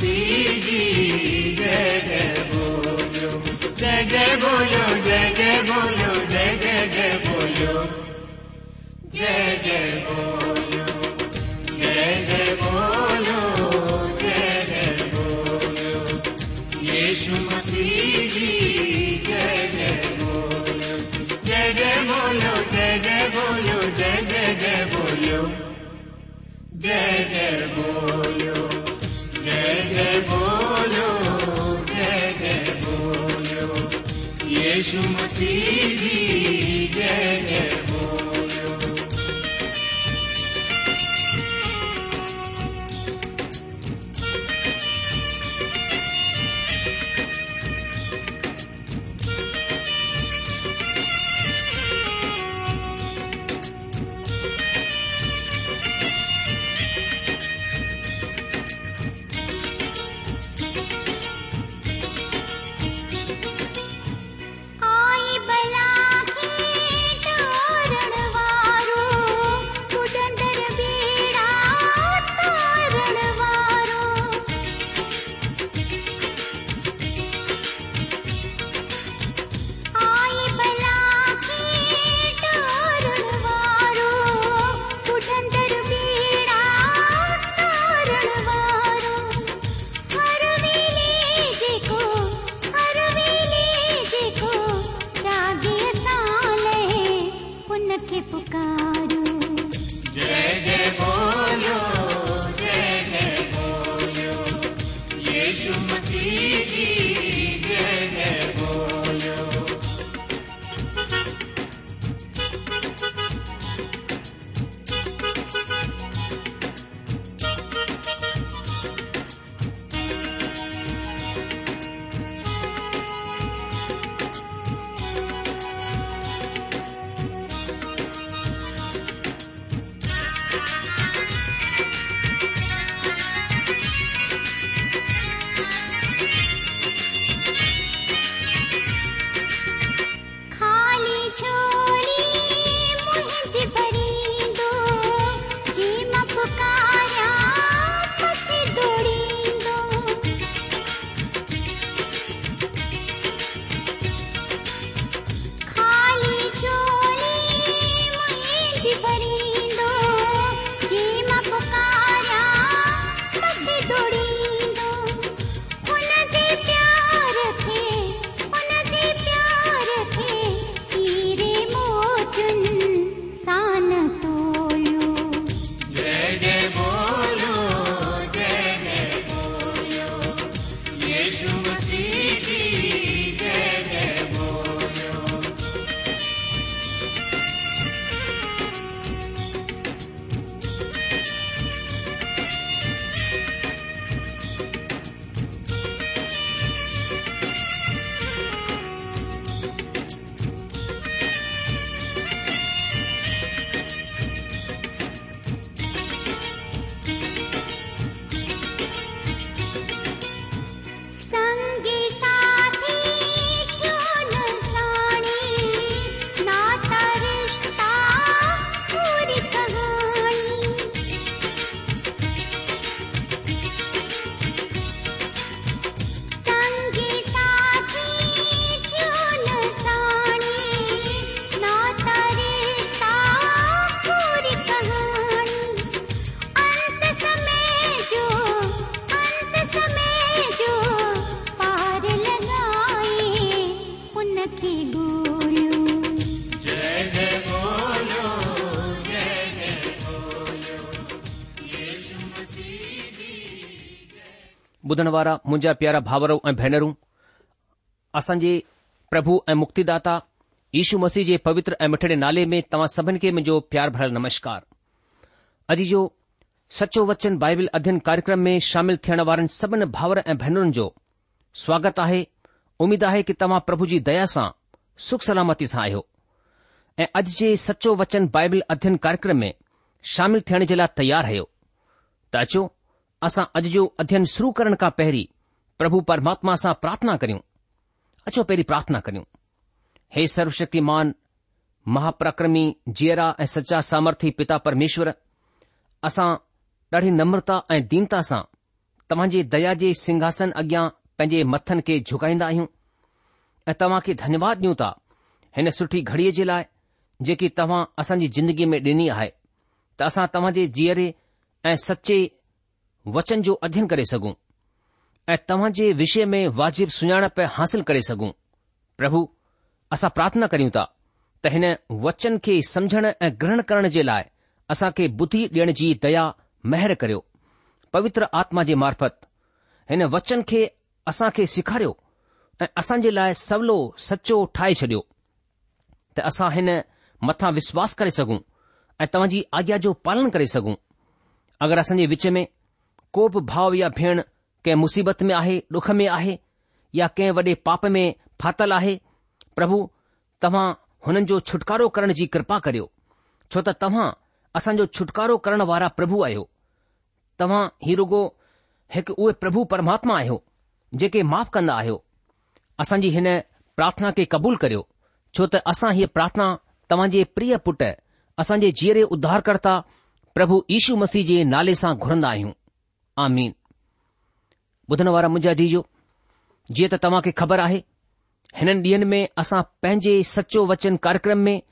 Sidi dede boyo Dede boyo, dede boyo, dede de boyo Dede boyo, dede boyo, dede boyo Yeşu Mesih'i dede boyo Dede boyo, dede boyo, dede de boyo Dede boyo Yeshua Masih Ji. ॿुधण वारा मुंहिंजा प्यारा भाउर ऐं भेनरूं असांजे प्रभु ऐं मुक्तिदाता यीशू मसीह जे पवित्र ऐं मिठड़े नाले में तव्हां सभिनी खे मुंहिंजो प्यार भरियल नमस्कार अॼु जो सचो वचन बाइबल अध्ययन कार्यक्रम में शामिल थियण वारनि सभिनी भाउर ऐं भेनरुनि जो स्वागत आहे उमीद आहे कि तव्हां प्रभु जी दया सां सुख सलामती सां आहियो ऐं अॼ जे सचो वचन बाइबल अध्ययन कार्यक्रम में शामिल थियण जे लाइ तयार रहियो त अचो اسا اج جو અધ્યયન શુરુ કરણ કા પહેરી પ્રભુ પરમાત્મા સા પ્રાર્થના કર્યુ અછો પહેરી પ્રાર્થના કર્યુ હે સર્વશક્તિમાન મહાપ્રક્રમી જીરા એ સચા સામર્થી પિતા પરમેશ્વર اسا ડઢી નમ્રતા એ દિનતા સા તમજી દયાજી સિંહાસન અગ્યા પંજે મથન કે ઝુગાઈnda હુ એ તવા કે ધન્યવાદ ન્યુતા હેને સઠી ઘડીએ જીલાએ જેકી તવા અસનજી જિંદગી મે દેની આય તાસા તવાજી જીરે એ સચ્ચે वचन जो अध्ययन करे सघूं ऐं तव्हां जे विषय में वाजिब सुञाणप हासिल करे सघूं प्रभु असां प्रार्थना करियूं था त हिन वचन खे समझण ऐं ग्रहण करण जे लाइ असां खे बुद्धि ॾियण जी दया महिर करियो पवित्र आत्मा जे मार्फत हिन वचन खे असां खे सेखारियो ऐं असां जे लाइ सवलो सचो ठाहे छॾियो त असां हिन मथा विश्वास करे सघूं ऐं तव्हां जी आज्ञा जो पालन करे सघूं अगरि असांजे विच में को बि भाव या भेण कंहिं मुसीबत में आहे डुख में आहे या कंहिं वॾे पाप में फाथल आहे प्रभु तव्हां हुननि जो छुटकारो करण जी कृपा करियो छो त तव्हां असांजो छुटकारो करण वारा प्रभु आहियो तव्हां ही रुगो हिकु उहे प्रभु परमात्मा आहियो जेके माफ़ कंदा आहियो असांजी हिन प्रार्थना खे कबूल करियो छो त असां हीअ प्रार्थना तव्हां जे प्रिय पुट असांजे जीअरे उद्धारकर्ता प्रभु यीशू मसीह जे नाले सां घुरंदा आहियूं आमीन जीअं त तव्हां खे ख़बर आहे हिन ॾींहं में असां पंहिंजे सचो वचन कार्यक्रम में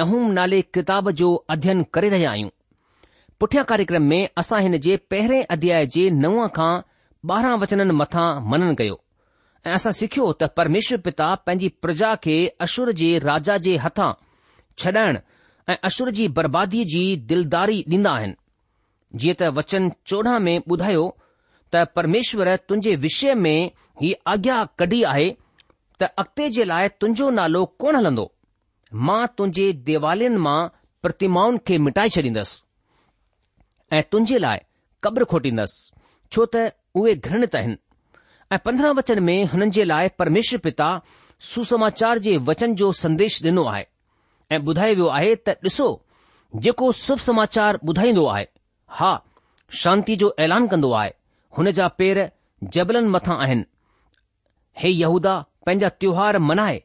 नहूम नाले किताब जो अध्यन करे रहिया आहियूं पुठियां कार्यक्रम में असां हिन जे पहिरें अध्याय जे नव खां ॿारहं वचनन मथां मनन कयो ऐं असां सिख्यो त परमेश्वर पिता पंहिंजी प्रजा खे अश्र जे राजा जे हथा छॾाइण ऐं अश्र जी बर्बादीअ जी दिलदारी ॾींदा आहिनि जीअं त वचन चोॾहं में ॿुधायो त परमेश्वर तुंहिंजे विषय में ही आज्ञा कढी आहे त अॻिते जे लाइ तुंहिंजो नालो कोन हलंदो मां तुंहिंजे देवालयुनि मां प्रतिमाउनि खे मिटाए छडींदुसि ऐं तुंहिंजे लाइ क़ब्र खोटींदसि छो त उहे घृणित आहिनि ऐं पंद्रहं वचन में हुननि जे लाइ परमेश्वर पिता सुसमाचार जे वचन जो संदेश ॾिनो आहे ऐं ॿुधायो वियो आहे त ॾिसो जेको शुभ समाचार ॿुधाईंदो आहे हा शांति जो ऐलान कंदो आहे हुन जा पेर जबलनि मथां आहिनि हे यहूदा पंहिंजा त्योहार मनाए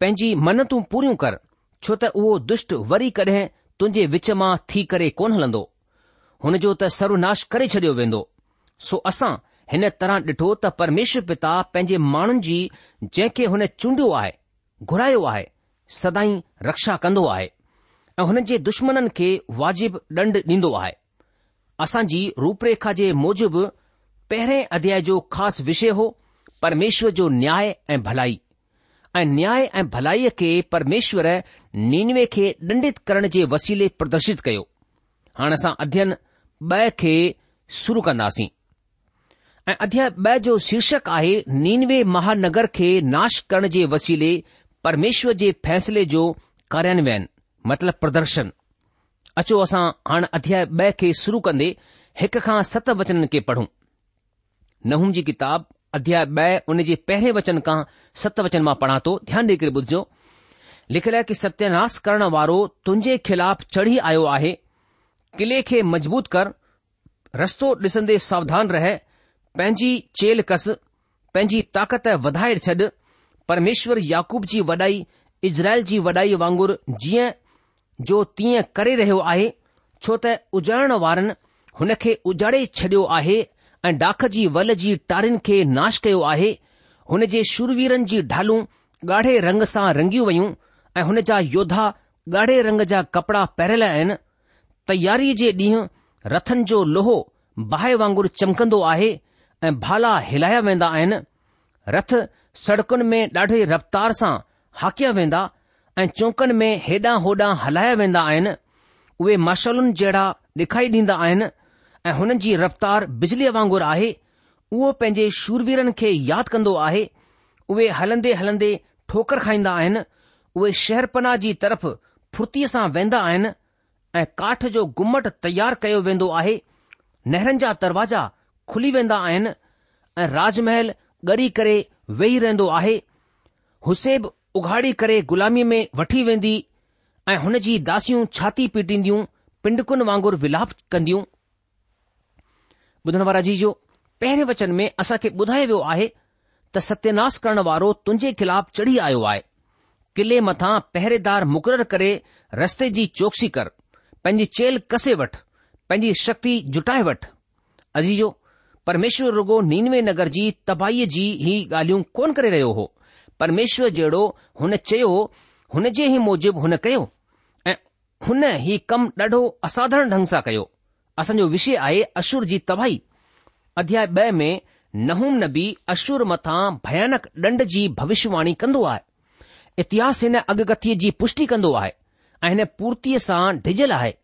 पंहिंजी मन्नतूं पूरियूं कर छो त उहो दुष्ट वरी कॾहिं तुंहिंजे विच मां थी करे कोन हलंदो हुन जो त सर्वनाश करे छडि॒यो वेंदो सो असां हिन तरह डि॒ठो त परमेश्वर पिता पंहिंजे माण्हुनि जी जंहिंखे हुन चूंडियो आहे घुरायो आहे सदाई रक्षा कंदो आहे ऐं हुन जे दुश्मननि खे वाजिबु ॾंड ॾींदो आहे असां जी रूप जे मुजिबि पहिरें अध्याय जो ख़ासि विषय हो परमेश्वर जो न्याय ऐं भलाई ऐं न्याय ऐं भलाई खे परमेश्वर निनवे खे दंडित करण जे वसीले प्रदर्शित कयो हाणे असां अध्यन ॿ खे शुरू कंदासीं ऐं अध्यय ब जो शीर्षक आहे निनवे महानगर खे नाश करण जे वसीले परमेश्वर जे फैसले जो कार्यानवन मतिलब प्रदर्शन अचो असां हाणे अध्याय ब खे शुरू कंदे हिकु खां सत वचन खे पढ़ूं नहूं जी किताब अध्याय ब॒ उन जे पहिरें वचन खां सत वचन मां पढ़ा थो ध्यानु ॾेई करे बुधजो लिखियलु की सत्यानास करण वारो तुंहिंजे खिलाफ़ु चढ़ी आयो आहे किले खे मज़बूत कर रस्तो डिसंदे सावधान रहे पंहिंजी चेल कस पंहिंजी ताक़त वधाए छॾ परमेश्वर याकूब जी वॾाई इज़राइल जी वॾाई वांगुर जीअं जो तीअं करे रहियो आहे छो त उजाइण वारनि हुन खे उजाड़े छडि॒यो आहे ऐं डाख जी वल जी टारिन खे नाश कयो आहे हुन जे शुरवीरनि जी ढालूं ॻाढ़े रंग सां रंगियूं वयूं ऐं हुन जा योद्धा ॻाढ़े रंग जा कपड़ा पहिरियल आहिनि तयारी जे ॾींहुं रथनि जो लोहो बाहि वांगुरु चमकंदो आहे ऐं भाला हिलाया वेंदा आहिनि रथ सड़कुनि में ॾाढे रफ़्तार सां हाकिया वेन्दा ऐं चौकनि में हेॾां होॾां हलाया वेंदा आहिनि उहे मशालुनि जहिड़ा ॾेखारी ॾींदा आहिनि ऐं हुननि जी रफ़्तार बिजलीअ वांगुरु आहे उहो पंहिंजे शूरवीरनि खे यादि कंदो आहे उहे हलंदे हलंदे ठोकर खाईंदा आहिनि उहे शहरपना जी तरफ़ फुर्तीअ सां वेंदा आहिनि ऐं काठ जो घुमट तयार कयो वेंदो आहे नहरनि जा दरवाजा खुली वेंदा आहिनि ऐं राजमहल ॻरी करे वेही रहंदो आहे हुसेब उघाड़ी करे ग़ुलामी में वठी वेंदी वेन्दी ऐ जी दासियूं छाती पीटीन्दियूं पिंडकुन वांगुर विलाप कंदियूं पहिरें वचन में असांखे ॿुधायो वियो आहे त सत्यनाश करण वारो तुंहिंजे खिलाफ़ चढ़ी आयो आहे किले मथां पहरेदार मुक़रर करे रस्ते जी चौकसी कर पंहिंजी चेल कसे वठ पैंजी शक्ति जुटाए वठ अजीजो परमेश्वर रुगो नीनवे नगर जी तबाहीअ जी ही ॻाल्हियूं कोन करे रहियो हो પરમેશ્વર જેડો હને ચયો હને જે હી મોજબ હને કયો હને હી કમ ડઢો અસાધારણ ઢંગસા કયો અસંજો વિષય આયે અશુરજી તભઈ અધ્યાય 2 મે નહુમ નબી અશુર મથા ભયાનક ડંડજી ભવિષ્યવાણી કંદો આય ઇતિહાસ એને અગગથીજી પુષ્ટિ કંદો આય એને પૂર્તી સા ઢજેલ આય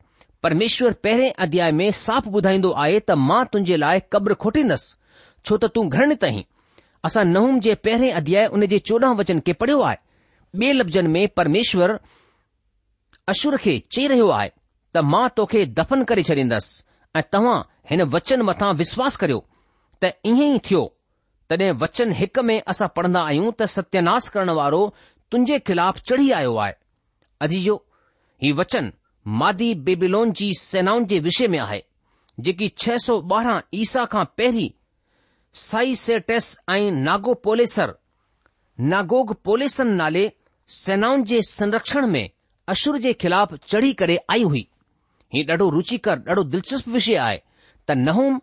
પરમેશ્વર પહેરે અધ્યાય મે સાફ બુધાઈndo આયે ત મા તુંજે લાય કબ્ર ખોટી નસ છો તો તું ઘર ન તઈ असां नवम जे पहिरें अध्याय उन जे चोॾहं वचन खे पढ़ियो आहे ॿिए लफ़्ज़नि में परमेश्वर अशुर खे चई रहियो आहे त मां तोखे दफ़न करे छॾींदसि ऐं तव्हां हिन वचन मथां विश्वास करियो त ईअं ई थियो तॾहिं वचन हिक में असां पढ़ंदा आहियूं त सत्यानास करण वारो तुंहिंजे ख़िलाफ़ चढ़ी आयो आहे अजीजो हीउ वचन मादी बेबिलोन जी सेनाउनि जे विषय में आहे जेकी छह सौ ॿारहं ईसा खां पहिरीं साई ऐं नागोपोलेसर पोलेसन नाले सेनाउनि जे संरक्षण में अशुर जे ख़िलाफ़ चढ़ी करे आई हुई हीउ ॾाढो रुचिकर ॾाढो दिलचस्प विषय आहे त नहूम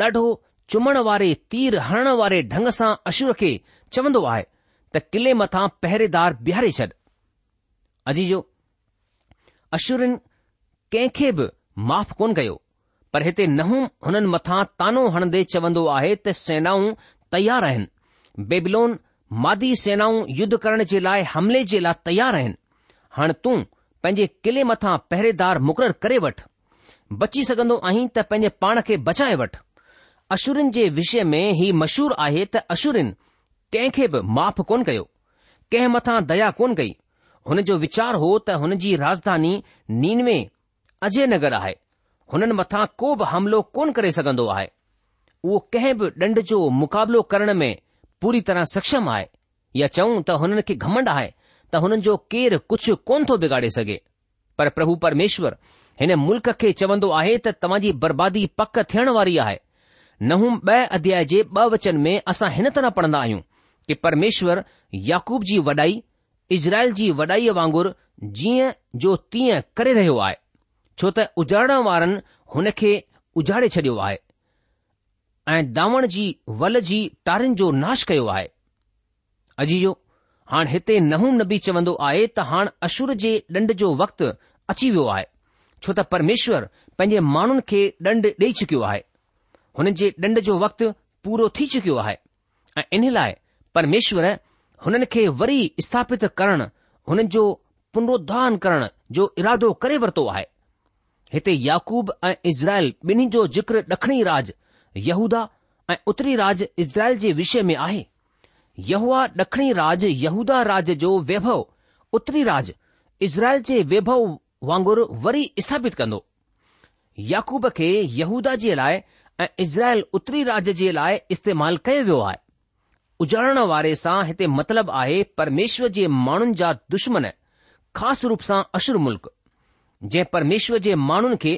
ॾाढो चुमण वारे तीर हणण वारे ढंग सां अशुर खे चवंदो आहे त किले मथां पहिरेदार बिहारे छॾ अजी जो अशुरिन कंहिंखे बि माफ़ कोन कयो पर हिते नहं हुननि मथां तानो हणंदे चवंदो आहे त सेनाऊं तयार आहिनि बेबिलोन मादी सेनाऊं युद्ध करण जे लाइ हमले जे लाइ तयार आहिनि हाणे तूं पंहिंजे किले मथां पहरेदार मुक़ररु बची सघंदो आहीं त पंहिंजे पाण खे बचाए वठ अशुरिन जे विषय में ही मशहूरु आहे त अशुरिन कंहिंखे बि माफ़ कोन कयो कंहिं मथां दया कोन कई हुन जो वीचार हो त हुन जी राजधानी नीनवे अजय नगर आहे हुननि मथां को बि हमिलो कोन करे सघंदो आहे उहो कंहिं बि डंड जो मुक़ाबिलो करण में पूरी तरह सक्षम आहे या चऊं त हुननि खे घमंड आहे त हुननि जो केरु कुझु कोन थो बिगाड़े सघे पर प्रभु परमेश्वर हिन मुल्क़ खे चवंदो आहे त तव्हां जी बर्बादी पक थियण वारी आहे न हू ब॒ अध्याय जे ॿ वचन में असां हिन तरह पढ़ंदा आहियूं कि परमेश्वर याकूब जी वॾाई इज़राइल जी वॾाईअ वांगुरु जीअं जो तीअं करे रहियो आहे छो त उजाड़ण वारनि हुन खे उजाड़े छडि॒यो आहे ऐं दावण जी वल जी टारनि जो नाश कयो आहे अजी जो हाणे हिते नहूम नबी चवंदो आहे त हाणे अशुर जे ॾंड जो वक़्तु अची वियो आहे छो त परमेश्वर पंहिंजे माण्हुनि खे ॾंड ॾेई चुकियो आहे हुन जे ॾंड जो वक़्तु पूरो थी चुकियो आहे ऐं इन लाइ परमेश्वर हुननि खे वरी स्थापित करणु हुननि जो पुनरुद्धान करण जो इरादो करे वरितो आहे हिते याकूब ऐं इज़राइल ॿिन्ही जो जिक्र डखणी राज यहूदा ऐं उत्तरी राज इज़राइल जे विषय में आहे यहू डखणी राज यहूदा राज जो वैभव उतरी राज इज़राइल जे वैभव वांगुरु वरी स्थापित कंदो याकूब खे यहूदा जे लाइ ऐं इज़राइल उत्तरी राज जे लाइ इस्तेमाल कयो वियो आहे उजाड़ण वारे सां हिते मतिलबु आहे परमेश्वर जे माण्हुनि जा दुश्मन ख़ासि रूप सां अश्रु मुल्क़्क़ जंहिं परमेश्वर जे माण्हुनि खे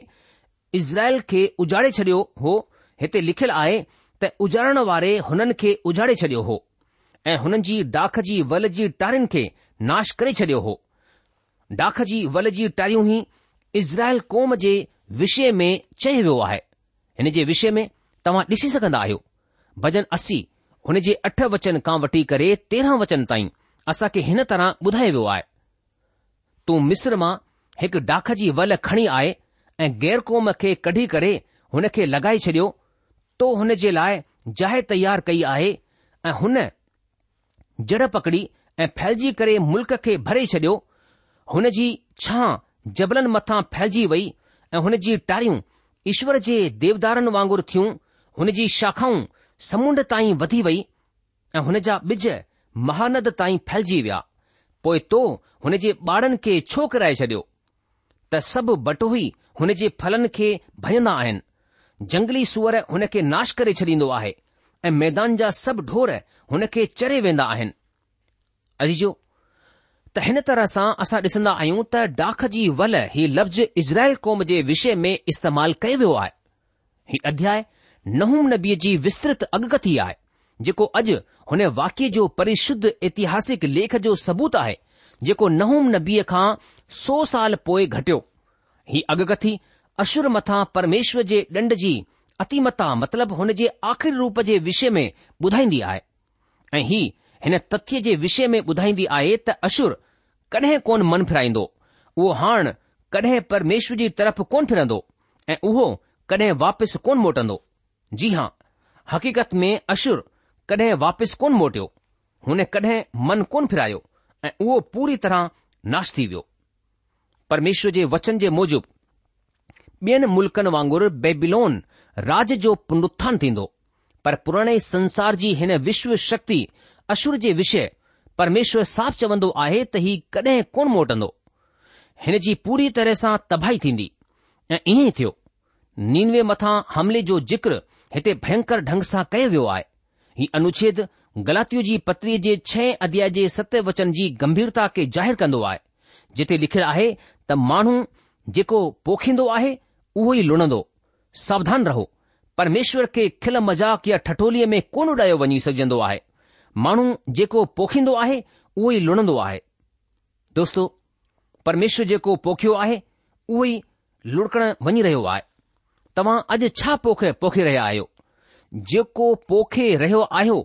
इज़राइल खे उजाड़े छडि॒यो हो हिते लिखियलु आहे त उजाड़ण वारे हुननि खे उजाड़े छडि॒यो हो ऐं हुननि जी डाख जी वल जी टारियुनि खे नाश करे छडि॒यो हो डाख जी वल जी टारियूं ई इज़राइल क़ौम जे विषय में चयो वियो आहे हिन जे विषय में तव्हां ॾिसी सघंदा आहियो भजन असी हुन जे अठ वचन खां वठी करे तेरहं वचन ताईं असां खे हिन तरह ॿुधायो वियो आहे तूं मिस्र मां हिकु डाख जी वल खणी आए ऐं गैर क़ौम खे कढी करे हुन खे लॻाए छॾियो तो हुन जे लाइ जाइ तयारु कई आहे ऐं हुन जड़ पकड़ी ऐं फैलजी करे मुल्क़ खे भरे छडि॒यो हुन जी छा जबलनि मथां फैलजी वई ऐं हुन जी टारियूं ईश्वर जे देवदारनि वांगुरु थियूं हुन जी शाखाऊं समुंड ताईं वधी वई ऐं हुन जा ॿिज महानद ताईं फैलजी विया पोइ तो हुन जे ॿारनि खे छो किराए छडि॒यो त सभु बटोही हुन जे फलनि खे भॼन आहिनि जंगली सूअर हुन खे नाश करे छॾींदो आहे ऐं मैदान जा सभु ढोर हुन खे चरे वेंदा आहिनि अजो त हिन तरह सां असां ॾिसंदा आहियूं त डाख जी वल हीउ लफ़्ज़ इज़राइल कौम जे विषय में इस्तेमालु कयो वियो आहे हीउ अध्याय नहूम नबी जी विस्तृृत अॻकथी आहे जेको अॼु हुन वाक्य जो परिशुद्ध ऐतिहासिक लेख जो सबूत आहे जेको नहूम नबीअ खां सौ साल पोए घटियो ही अगकथी अशुर मथां परमेश्वर जे ॾंड जी अतीमता मतिलब हुन जे आख़िरी रूप जे विषय में ॿुधाईंदी आहे ऐं हीउ हिन तथ्य जे विषय में ॿुधाईंदी आहे त अशुर कडहिं कोन मन फिराईंदो उहो हाण कडहिं परमेश्वर जी तरफ़ कोन फिरंदो ऐं उहो कडहिं वापसि कोन मोटंदो जी हां हक़ीक़त में अशुर कॾहिं वापसि कोन मोटियो हुन कडहिं मन कोन फिरायो ऐं उहो पूरी तरह नाश थी वियो परमेश्वर जे वचन जे मूजिब ॿियनि मुल्कनि वांगुरु बेबिलोन राज जो पुनरुत्थान थींदो पर पुराणे संसार जी हिन विश्व शक्ति अशुर जे विषय परमेश्वर साफ़ चवंदो आहे त ही कॾहिं कोन मोटंदो हिन जी पूरी तरह सां तबाही थींदी ऐं ईअं थियो नीनवे मथां हमले जो जिक्र हिते भयंकर ढंग सां कयो वियो आहे ही अनुच्छेद ग़लातियूं जी पत्र जे छह अध्याय जे सत वचन जी गंभीरता खे जाहिरु कंदो आहे जिथे लिखियलु आहे त माण्हू जेको पोखींदो आहे उहो ई लुणंदो सावधान रहो परमेश्वर खे खिल मज़ाक या ठठोलीअ में कोन उॾायो वञी सघजंदो आहे माण्हू जेको पोखींदो आहे उहो ई लुणंदो आहे दोस्तो परमेश्वर जेको पोखियो आहे उहो ई लुड़कण वञी रहियो आहे तव्हां अॼु छा पोख पोखे रहिया आहियो जेको पोखे रहियो आहियो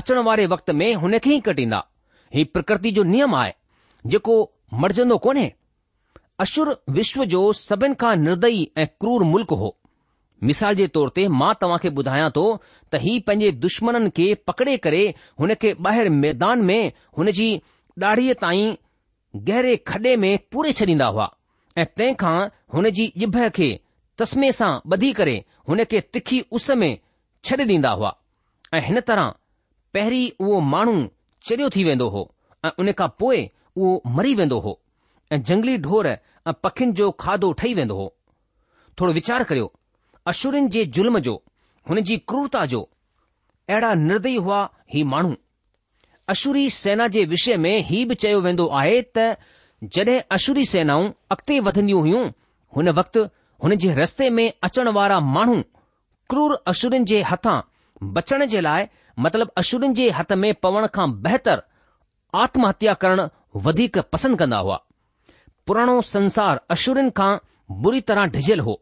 अचण वारे वक़्त में हुन खे ई कटींदा हीउ प्रकृति जो नियम आहे जेको मरजंदो कोन्हे अशुर विश्व जो सभिनि खां निर्दयी ऐं क्रूर मुल्क हो मिसाल जे तौर ते मां तव्हां खे ॿुधायां थो त ही पंहिंजे दुश्मननि खे पकड़े करे हुन खे ॿाहिरि मैदान में हुन जी ॾाढ़ीअ ताईं गहरे खॾे में पूरे छॾींदा हुआ ऐं तंहिं खां हुन जी इभ खे तस्मे सां ॿधी करे हुन खे तिखी उस में छॾे ॾींदा हुआ ऐं हिन तरह पहिरीं उहो माण्हू चरियो थी वेंदो हो ऐं उन खां पोइ उहो मरी वेंदो हो ऐं जंगली ढोर ऐं पखियुनि जो खाधो ठही वेंदो हो थोरो वीचार करियो अशुरिन जे ज़ुल्म जो हुन जी क्रूरता जो अहिड़ा निर्दयी हुआ ही माण्हू अशुरी सेना जे विषय में ही बि चयो वेंदो आहे त जडे॒ अशुरी सेनाऊं अॻिते वधंदियूं हुयूं हुन वक़्तु हुन जे रस्ते में अचण वारा माण्हू क्रूर अशुरिन जे हथां बचण जे लाइ मतिलब अशुरिन जे हथ में पवण खां बहितर आत्महत्या करणु वधीक पसंदि कंदा हुआ पुराणो संसार अशुरनि खां बुरी तरह डिजियल हो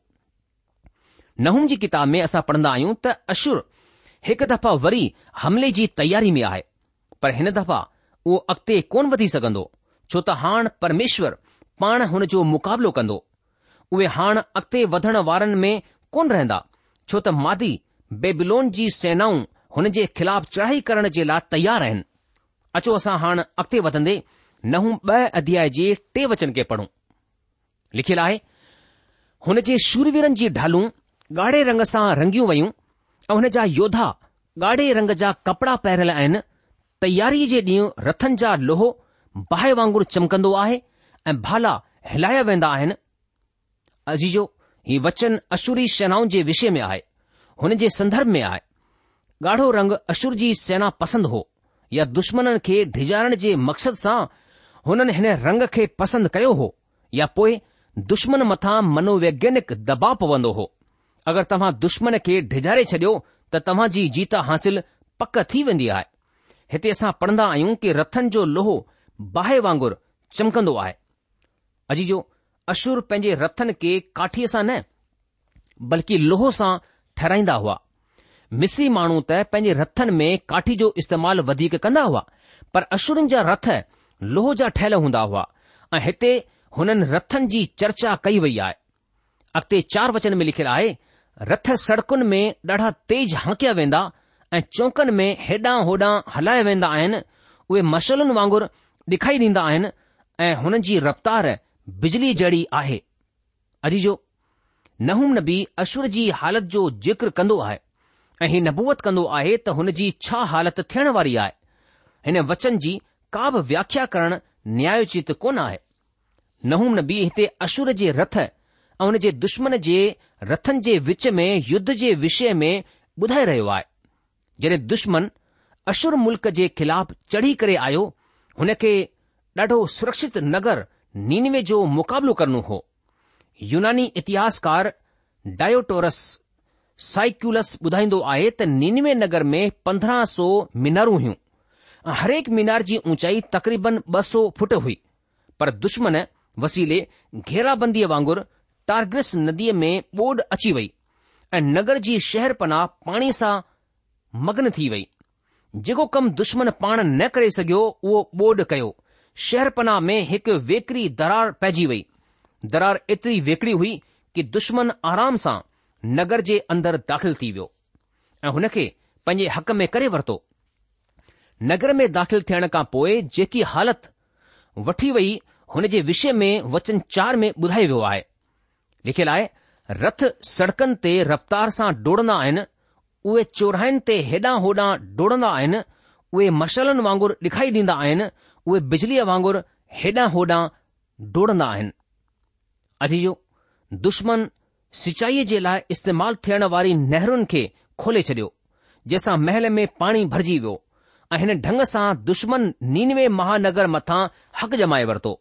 नहुम जी किताब में असां पढ़ंदा आहियूं त अशुर हिकु दफ़ा वरी हमले जी तयारी में आहे पर हिन दफ़ा उहो अॻिते कोन वधी सघंदो छो त हाणे परमेश्वर पाण हुन जो मुक़ाबिलो कंदो उहे हाणे अॻिते वधण वारनि में कोन रहंदा छो त मादी बेबिलोन जी सेनाऊं हुन जे ख़िलाफ़ चढ़ाई करण जे लाइ तयार आहिनि अचो असां हाणे अॻिते वधंदे न हू ॿ अध्याय जे टे वचन खे पढ़ूं लिखियलु आहे हुन जे शूरवीरनि जी ढालूं ॻाढ़े रंग सां रंगियूं वयूं ऐं हुन जा योधा ॻाढ़े रंग जा कपड़ा पहिरियल आहिनि तयारी जे ॾींहुं रथनि जा लोहो बाहि वांगुर चमकंदो आहे ऐं भाला हिलाया वेंदा आहिनि अजीजो ही वचन अशूरी सेनाउनि जे विषय में आहे हुन जे संदर्भ में आहे ॻाढ़ो रंग अशूर जी सेना पसंदि हो या दुश्मन खे डिॼाइण जे मक़सद सां हुननि हिन रंग खे पसंदि कयो हो या पोइ दुश्मन मथां मनोवैज्ञानिक दबाउ पवंदो हो अगरि तव्हां दुश्मन खे ढिझारे छडि॒यो त तव्हां जी जीत हासिल पक थी वेंदी आहे हिते असां पढ़ंदा आहियूं कि रथनि जो लोहो बाहि वांगुरु चमकंदो आहे अजीजो अशुर पंहिंजे रथनि खे काठीअ सां न बल्कि लोहो सां ठहिराईंदा हुआ मिसरी माण्हू त पंहिंजे रथनि में काठी जो इस्तेमालु वधीक कंदा हुआ पर अशुरनि जा रथ लोह जा ठहियल हूंदा हुआ ऐं हिते हुननि रथनि जी चर्चा कई वई आहे अॻिते चार वचन में लिखियलु आहे रथ सड़कुनि में ॾाढा तेज़ हांकिया वेंदा ऐं चौकनि में हेॾां होॾां हलाया वेंदा आहिनि उहे मशलुनि वांगुर डिखाई ॾींदा आहिनि ऐं हुननि जी रफ़्तार बिजली जहिड़ी आहे अजी जो नहूम नबी अश्वर जी हालत जो जिक्र कंदो आहे ऐं हीउ नबूवत कंदो आहे त हुन जी छा हालत थियण वारी आहे हिन वचन जी का बि व्याख्या करणु न्यायोचित कोन नहूम नबी हिते अशुर जे रथ ऐं हुन जे दुश्मन जे रथनि जे विच में युद्ध जे विषय में ॿुधाए रहियो आहे जॾहिं दुश्मन अशुर मुल्क़ जे ख़िलाफ़ चढ़ी करे आयो हुन खे ॾाढो सुरक्षित नगर निनवे जो मुक़ाबिलो करणो हो यूनानी इतिहासकार डायोटोरस साइक्यूलस ॿुधाईंदो आहे त निनवे नगर में पंद्रहं सौ मिनर हुयूं हरेक मीनार जी ऊचाई तक़रीबन ॿ सौ फुट हुई पर दुश्मन वसीले घेराबंदीअ वांगुरु टारग्रिस नदीअ में ॿोड अची वई ऐं नगर जी शहर पनाह पाणीअ सां मग्न थी वई जेको कमु दुश्मन पाण न करे सघियो उहो ॿोड कयो शहर पनाह में हिकु वेकरी दरार पइजी वई दरार एतिरी वेकरी हुई कि दुश्मन आराम सां नगर जे अंदरि दाख़िल थी वियो ऐं हुन खे पंहिंजे हक़ में करे वरितो नगर में दाख़िल थियण खां पोइ जेकी हालत वठी वई हुन जे विषय में वचन चार में ॿुधायो वियो आहे लिखियलु आहे रथ सड़कनि ते रफ़्तार सां डोड़ंदा आहिनि उहे चोराहिनि ते हेॾां होॾां डोड़ंदा आहिनि उहे मशालनि वांगुरु डिखाई ॾींदा आहिनि उहे बिजलीअ वांगुरु हेॾां होॾां डोड़ंदा आहिनि जो दुश्मन सिचाईअ जे लाइ इस्तेमाल थियण वारी नहरुनि खे खोले छडि॒यो जंहिंसां महल में पाणी भरिजी वियो ऐं हिन ढंग सां दुश्मन नीनवे महानगर मथां हक़ जमाए वरतो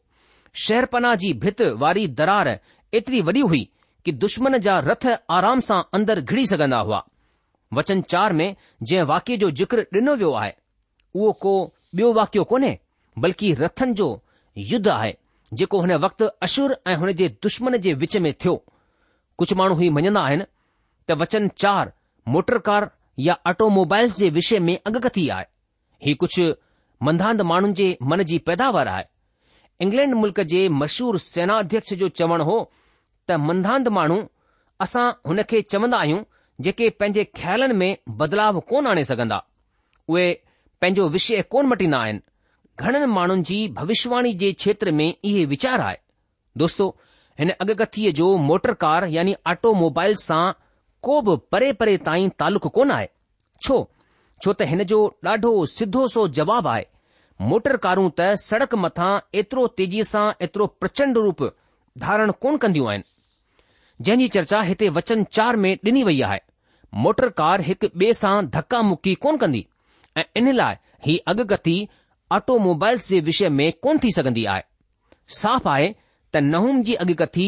शहर जी भित वारी दरार एतिरी वॾी हुई कि दुश्मन जा रथ आराम सां अंदरि घिरी सघन्दा हुआ वचन चार में जंहिं वाक्य जो जिक्र डि॒नो वियो आहे उहो को बि॒यो वाक्य कोन्हे बल्कि रथन जो युद्ध आहे जेको हिन वक़्तु अशुर ऐं हुन जे दुश्मन जे विच में थियो कुझ माण्हू हीउ मञन्दा आहिनि त वचन चार मोटर कार या ऑटोमोबाइल्स जे विषय में अॻकथी आए ही कुझु मंदांत माण्हुनि जे मन जी पैदावार आहे इंग्लैंड मुल्क जे मशहूर सेना अध्यक्ष जो चवण हो त मंदांत माण्हू असां हुन खे चवंदा आहियूं जेके पंहिंजे ख़्यालनि में बदलाव कोन आणे सघंदा उहे पंहिंजो विषय कोन मटींदा आहिनि घणनि माण्हुनि जी भविष्यवाणी जे क्षेत्र में इहे वीचार आहे दोस्तो हिन अगतथीअ जो मोटर कार यानी ऑटोमोबाइल सां को बि परे परे ताईं तालुक़ु कोन आहे छो छो त हिन जो ॾाढो सिधो सो जवाबु आहे मोटर कारूं त सड़क मथां एतिरो तेजीअ सां एतिरो प्रचंड रूप धारण कोन कंदियूं आहिनि जंहिं जी चर्चा हिते वचन चार में ॾिनी वई आहे मोटर कार हिकु ॿिए सां धका धक्कामुक्की कोन कंदी ऐं इन लाइ ही अॻकथी ऑटोमोबाइल्स जे विषय में कोन थी सघंदी आहे साफ़ आहे त नहूम जी अॻकथी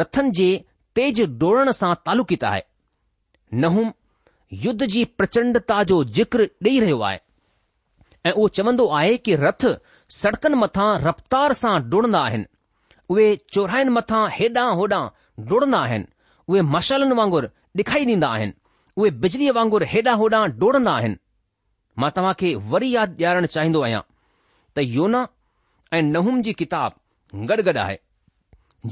रथनि जे तेज़ डोड़ण सां तालुकित आहे नहूम युद्ध जी प्रचंडता जो जिक्र ॾेई रहियो आहे ऐं उहो चवंदो आहे कि रथ सड़कनि मथां रफ़्तार सां डुड़ंदा आहिनि उहे चोराहिनि मथां हेॾां होॾां डुड़ंदा आहिनि उहे मशालनि वांगुरु ॾेखारी ॾींदा आहिनि उहे बिजलीअ वांगुरु हेॾां होॾां डोड़ंदा आहिनि मां तव्हां खे वरी यादि ॾियारणु चाहींदो आहियां त योना ऐं नहूम जी किताब गॾु गॾु आहे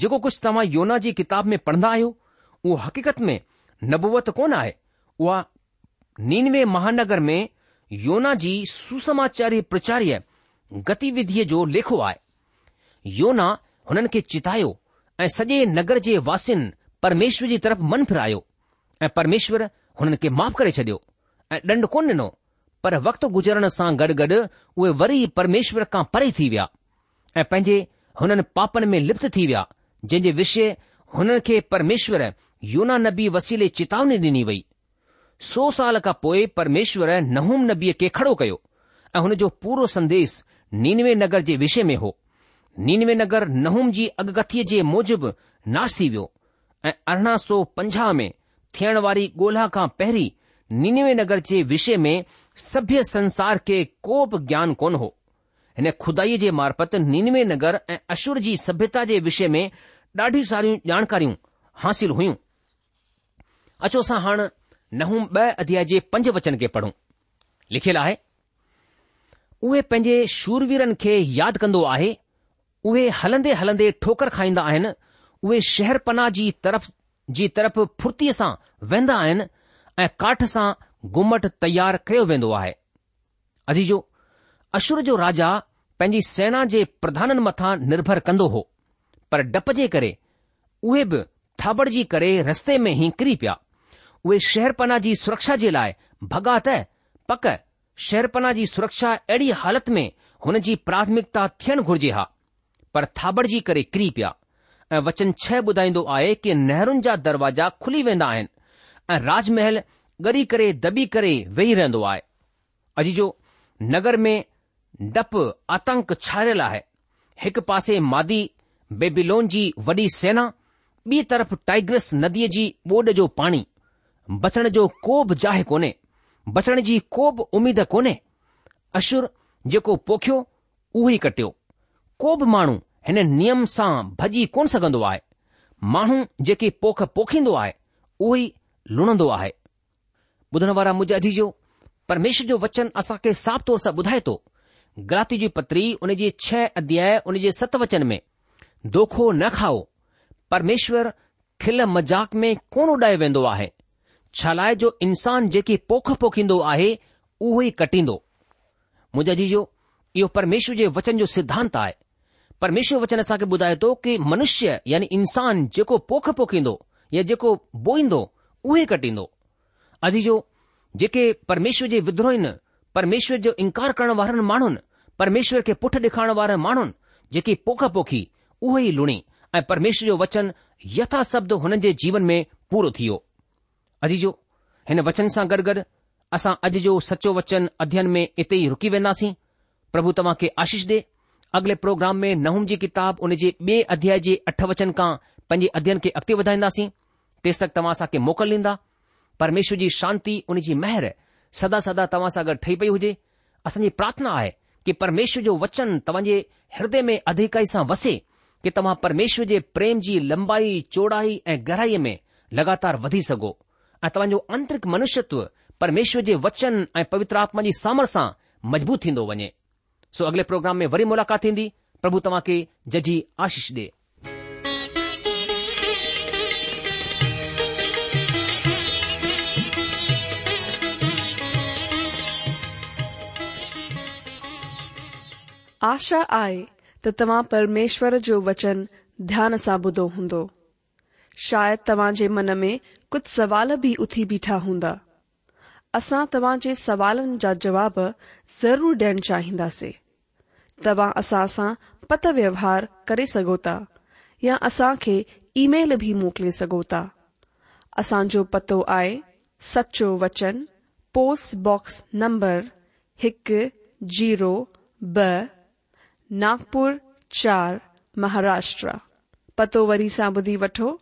जेको कुझु तव्हां योना जी किताब में पढ़ंदा आहियो उहो हकीक़त में नबूवत कोन आहे उहा नीनवे महानगर में योना जी सुसमाचारी प्रचार्य गतिविधीअ जो लेखो आहे योना हुननि खे चितायो ऐं सॼे नगर जे वासियुनि परमेश्वर जी तरफ़ मन फिरायो ऐं परमेश्वर हुननि खे माफ़ करे छडि॒यो ऐं ॾंड कोन डि॒नो पर वक़्त गुजरण सां गॾु गॾु उहे वरी परमेश्वर खां परे थी विया ऐं पंहिंजे हुननि पापनि में लिप्त थी विया जंहिं जे विषय हुननि खे परमेश्वर योना नबी वसीले चेतावनी डि॒नी वई सौ साल खां पोए परमेश्वर नहूम नबीअ खे खड़ो कयो ऐं हुन जो पूरो संदेश नीनवे नगर जे विषय में हो नीनवे नगर नहूम जी अगकथीअ जे मुजिबि नाश थी वियो ऐं अरिड़ह सौ पंजाह में थियण वारी ॻोल्हा खां पहिरीं नीनवे नगर जे विषय में सभ्य संसार खे को बि ज्ञान कोन हो हिन खुदाई जे मार्फत नीनवे नगर ऐं अशुर जी सभ्यता जे विषय में ॾाढियूं सारियूं जानकारियूं हासिल हुयूं न हू ब॒ अध्या जे पंज वचन खे पढ़ूं लिखियलु आहे उहे पंहिंजे शूरवीरन खे यादि कन्दो आहे उहे हलंदे हलंदे ठोकर खाईंदा आहिनि उहे शहर पनाह जी तरफ़ जी तरफ़ फुर्तीअ सां वेन्दा आहिनि ऐं काठ सां घुमट तयारु कयो वेंदो आहे अजीजो अशुर जो राजा पंहिंजी सेना जे प्रधाननि मथां निर्भर कंदो हो पर डप जे करे उहे बि थाबड़जी करे रस्ते में ई किरी पिया उहे शहरपना जी सुरक्षा जे लाइ भॻा त पक शहर पना जी सुरक्षा अहिड़ी हालति में हुन जी प्राथमिकता थियण घुर्जे हा पर थाबड़जी करे किरी पिया ऐं वचन छह ॿुधाईंदो आहे कि नेहरून जा दरवाजा खुली वेंदा आहिनि ऐं राजमहल गरी करे दॿी करे वेही रहन्दो आहे अॼु जो नगर में डपु आतंक छाइयल आहे हिकु पासे मादी बेबिलोन जी वॾी सेना ॿी तरफ़ टाइग्रस नदीअ जी ॿोड जो पाणी बचण जो को बि जाइ कोन्हे बचण जी को बि उमेद कोन्हे अशुर जेको पोखियो उहो ई कटियो को बि माण्हू हिन नियम सां भॼी कोन सघंदो आहे माण्हू जेके पोख पोखींदो आहे उहो ई लुणंदो आहे ॿुधण वारा मुमेश्वर जो वचन असांखे साफ़ तौर सां ॿुधाए थो ग्राती जी पत्री उन जे छह अध्याय उन जे सत वचन में दोखो न खाओ परमेश्वर खिल मज़ाक में कोन उॾाए वेंदो आहे छा लाए जो इंसान जेकी पोख पोखींदो आहे उहो ई कटींदो मुंहिंजो अजीजो इहो परमेश्वर जे वचन जो सिद्धांत आहे परमेश्वर वचन असांखे ॿुधाए थो कि मनुष्य यानि इंसानु जेको पोख पोखींदो या जेको बोईंदो उहो कटींदो अजी जेके परमेश्वर जे विद्रोहिनि परमेश्वर जो इनकार करण वारनि माण्हुनि परमेश्वर खे पुठ डे॒खारण वारनि माण्हुनि जेकी पोख पोखी उहो ई लुणी ऐं परमेश्वर जो वचन यथास हुननि जे जीवन में पूरो थी वियो اج جو هن वचन سان غرغر اسا اج جو سچو वचन અધ્યન મે ઇતેય રૂકી વેનાસી પ્રભુ તમા કે આશીષ દે આગલે પ્રોગ્રામ મે નહમજી કિતાબ ઉનેજે બે અધ્યાજે 8 वचन કા પંજે અધ્યન કે અખતે વઢાઈંદાસી તેસક તમાસા કે મોકલ લીંદા પરમેશ્વરજી શાંતિ ઉનેજી મહેર સદા સદા તમાસા ગઠહી પઈ હોજે અસની પ્રાર્થના આય કે પરમેશ્વર જો वचन તવજે હૃદય મે અધિકાઈ સા વસે કે તમા પરમેશ્વરજે પ્રેમજી લંબાઈ ચોડાઈ એ ગરાઈ મે લગાતાર વધી સગો ऐं तव्हांजो आंतरिक मनुष्यत्व परमेश्वर जे वचन ऐं पवित्र आत्मा जी सामर सां मजबूत थींदो वञे सो अॻिले प्रोग्राम में वरी मुलाक़ात थींदी प्रभु तव्हां खे जजी आशीष ॾे आशा आहे त तव्हां परमेश्वर जो वचन ध्यान सां ॿुधो हूंदो शायदि तव्हां जे मन में कुछ सवाल भी उथी बीठा हूंदा असा तवाज जे जा जवाब ज़रूर डेण चाहिंदे तत पत व्यवहार करे या असा खे ईमेल मोकले मोकिले पतो आए सचो वचन पोस्टबॉक्स नंबर एक जीरो ब नागपुर चार महाराष्ट्र पतो वरी सा बुदी वठो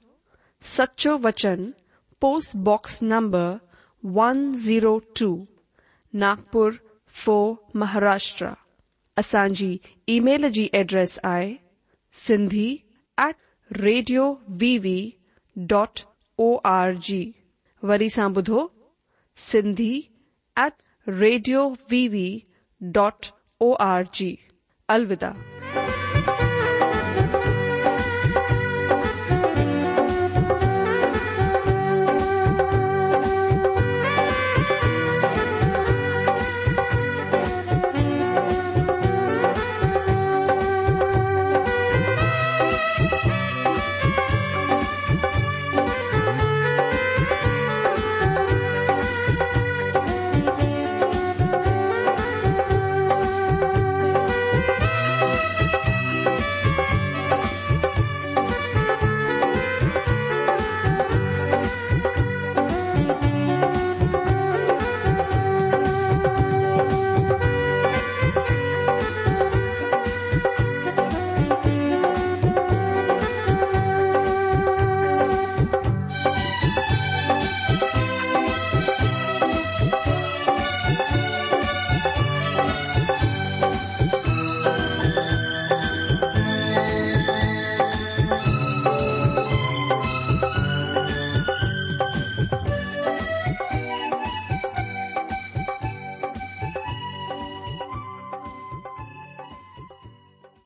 सचो वचन Post Box number 102, Nagpur 4, Maharashtra. असांजी ईमेल जी एड्रेस आहे Sindhi at radio V V dot O R G वरी सां ॿुधो Sindhi at radio V V dot O R G अलविदा